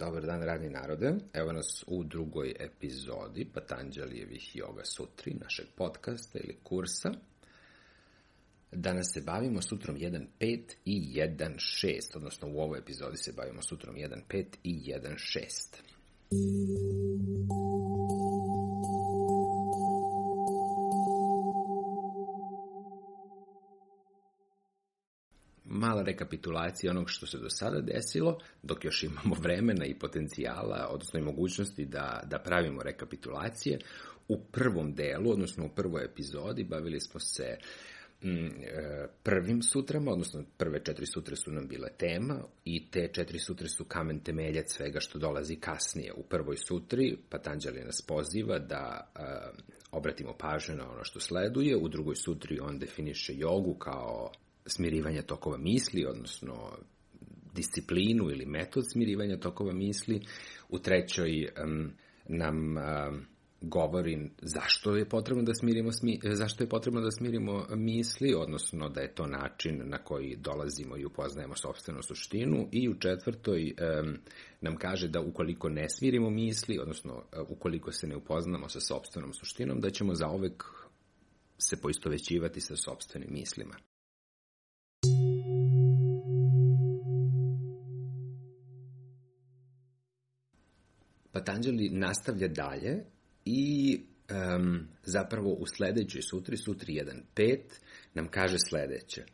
Dobar dan, radni narode. Evo nas u drugoj epizodi Patanđalijevih Yoga Sutri, našeg podcasta ili kursa. Danas se bavimo sutrom 1.5 i 1.6, odnosno u ovoj epizodi se bavimo sutrom 1.5 i 1.6. mala rekapitulacija onog što se do sada desilo, dok još imamo vremena i potencijala, odnosno i mogućnosti da, da pravimo rekapitulacije. U prvom delu, odnosno u prvoj epizodi, bavili smo se mm, e, prvim sutrama, odnosno prve četiri sutre su nam bile tema i te četiri sutre su kamen temeljac svega što dolazi kasnije. U prvoj sutri Patanđali nas poziva da uh, obratimo pažnju na ono što sleduje, u drugoj sutri on definiše jogu kao smirivanja tokova misli, odnosno disciplinu ili metod smirivanja tokova misli. U trećoj um, nam um, govori zašto je potrebno da smirimo smi, zašto je potrebno da smirimo misli, odnosno da je to način na koji dolazimo i upoznajemo sopstvenu suštinu i u četvrtoj um, nam kaže da ukoliko ne smirimo misli, odnosno uh, ukoliko se ne upoznamo sa sopstvenom suštinom, da ćemo zaovek se poistovećivati sa sopstvenim mislima. Patanđali nastavlja dalje i um, zapravo u sledećoj sutri, sutri 1.5, nam kaže sledeće.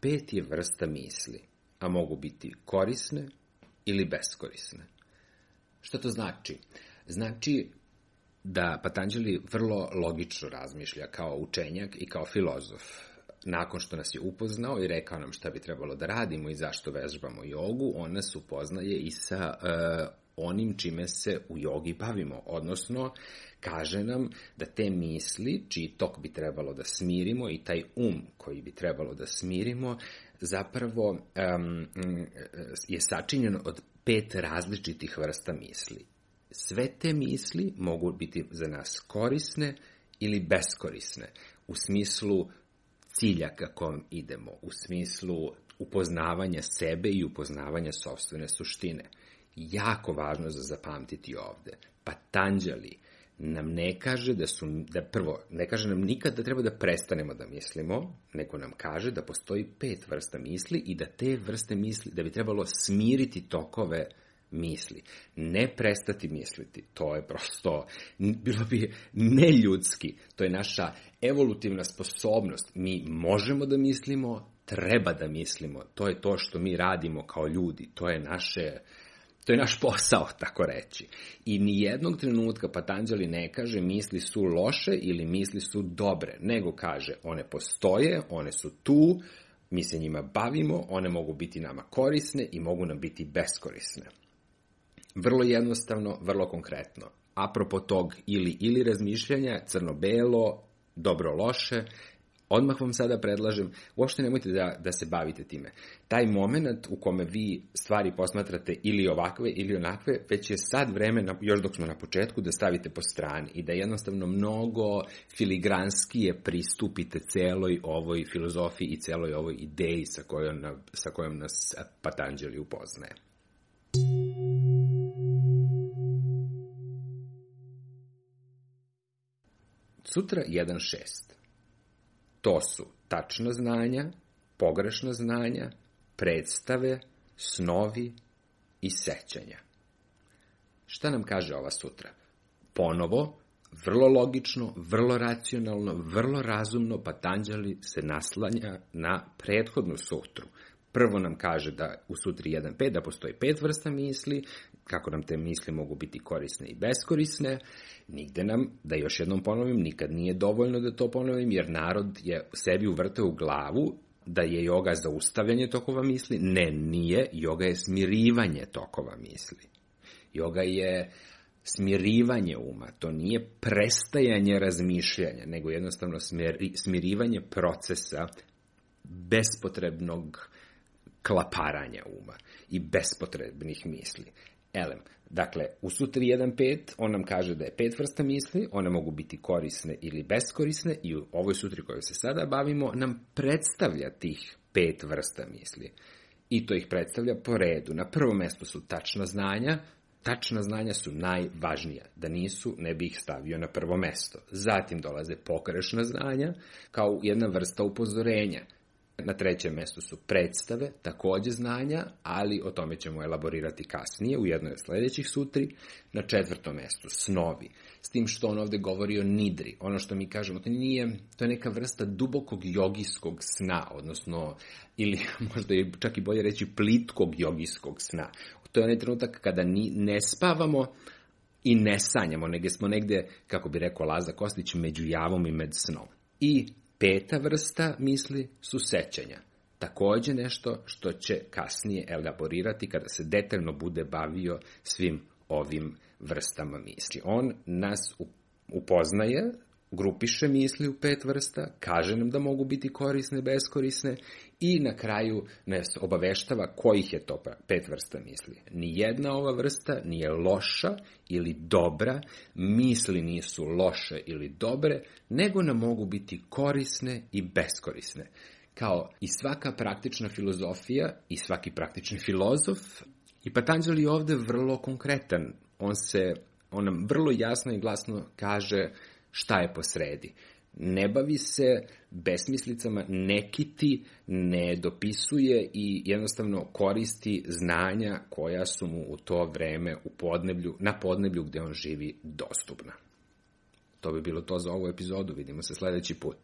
Pet je vrsta misli, a mogu biti korisne ili beskorisne. Šta to znači? Znači da Patanđali vrlo logično razmišlja kao učenjak i kao filozof. Nakon što nas je upoznao i rekao nam šta bi trebalo da radimo i zašto vežbamo jogu, on nas upoznaje i sa uh, onim čime se u jogi bavimo, odnosno kaže nam da te misli, čiji tok bi trebalo da smirimo i taj um koji bi trebalo da smirimo, zapravo um, je sačinjen od pet različitih vrsta misli. Sve te misli mogu biti za nas korisne ili beskorisne, u smislu cilja ka kom idemo, u smislu upoznavanja sebe i upoznavanja sobstvene suštine jako važno za zapamtiti ovde. Patanđali nam ne kaže da su, da prvo, ne kaže nam nikad da treba da prestanemo da mislimo, nego nam kaže da postoji pet vrsta misli i da te vrste misli, da bi trebalo smiriti tokove misli. Ne prestati misliti. To je prosto, bilo bi neljudski. To je naša evolutivna sposobnost. Mi možemo da mislimo, treba da mislimo. To je to što mi radimo kao ljudi. To je naše To je naš posao, tako reći. I ni jednog trenutka Patanđali ne kaže misli su loše ili misli su dobre, nego kaže one postoje, one su tu, mi se njima bavimo, one mogu biti nama korisne i mogu nam biti beskorisne. Vrlo jednostavno, vrlo konkretno. Apropo tog ili ili razmišljanja, crno-belo, dobro-loše, odmah vam sada predlažem, uopšte nemojte da, da se bavite time. Taj moment u kome vi stvari posmatrate ili ovakve ili onakve, već je sad vreme, na, još dok smo na početku, da stavite po strani i da jednostavno mnogo filigranskije pristupite celoj ovoj filozofiji i celoj ovoj ideji sa kojom, sa kojom nas Patanđeli upoznaje. Sutra 1.6 To su tačna znanja, pogrešna znanja, predstave, snovi i sećanja. Šta nam kaže ova sutra? Ponovo, vrlo logično, vrlo racionalno, vrlo razumno Patanđali se naslanja na prethodnu sutru. Prvo nam kaže da u sutri 1.5 da postoji pet vrsta misli, kako nam te misli mogu biti korisne i beskorisne. Nigde nam, da još jednom ponovim, nikad nije dovoljno da to ponovim, jer narod je sebi uvrteo u glavu da je joga zaustavljanje tokova misli. Ne, nije. Joga je smirivanje tokova misli. Joga je smirivanje uma, to nije prestajanje razmišljanja, nego jednostavno smiri, smirivanje procesa bespotrebnog klaparanja uma i bespotrebnih misli. Elem, dakle, u sutri 1.5 on nam kaže da je pet vrsta misli, one mogu biti korisne ili beskorisne i u ovoj sutri kojoj se sada bavimo nam predstavlja tih pet vrsta misli. I to ih predstavlja po redu. Na prvom mestu su tačna znanja, tačna znanja su najvažnija. Da nisu, ne bi ih stavio na prvo mesto. Zatim dolaze pogrešna znanja kao jedna vrsta upozorenja. Na trećem mestu su predstave, takođe znanja, ali o tome ćemo elaborirati kasnije u jednoj od sledećih sutri. Na četvrtom mestu snovi, s tim što on ovde govori o nidri. Ono što mi kažemo, to nije, to je neka vrsta dubokog jogijskog sna, odnosno, ili možda je čak i bolje reći plitkog jogijskog sna. To je onaj trenutak kada ni, ne spavamo, i ne sanjamo, nego smo negde, kako bi rekao Laza Kostić, među javom i med snom. I Peta vrsta misli su sećanja. Takođe nešto što će kasnije elaborirati kada se detaljno bude bavio svim ovim vrstama misli. On nas upoznaje, grupiše misli u pet vrsta, kaže nam da mogu biti korisne, beskorisne i na kraju nas obaveštava kojih je to pet vrsta misli. Nijedna ova vrsta nije loša ili dobra, misli nisu loše ili dobre, nego nam mogu biti korisne i beskorisne. Kao i svaka praktična filozofija i svaki praktični filozof, i Patanđeli je ovde vrlo konkretan. On se, on nam vrlo jasno i glasno kaže šta je posredi ne bavi se besmislicama, ne kiti, ne dopisuje i jednostavno koristi znanja koja su mu u to vreme u podneblju, na podneblju gde on živi dostupna. To bi bilo to za ovu epizodu, vidimo se sledeći put.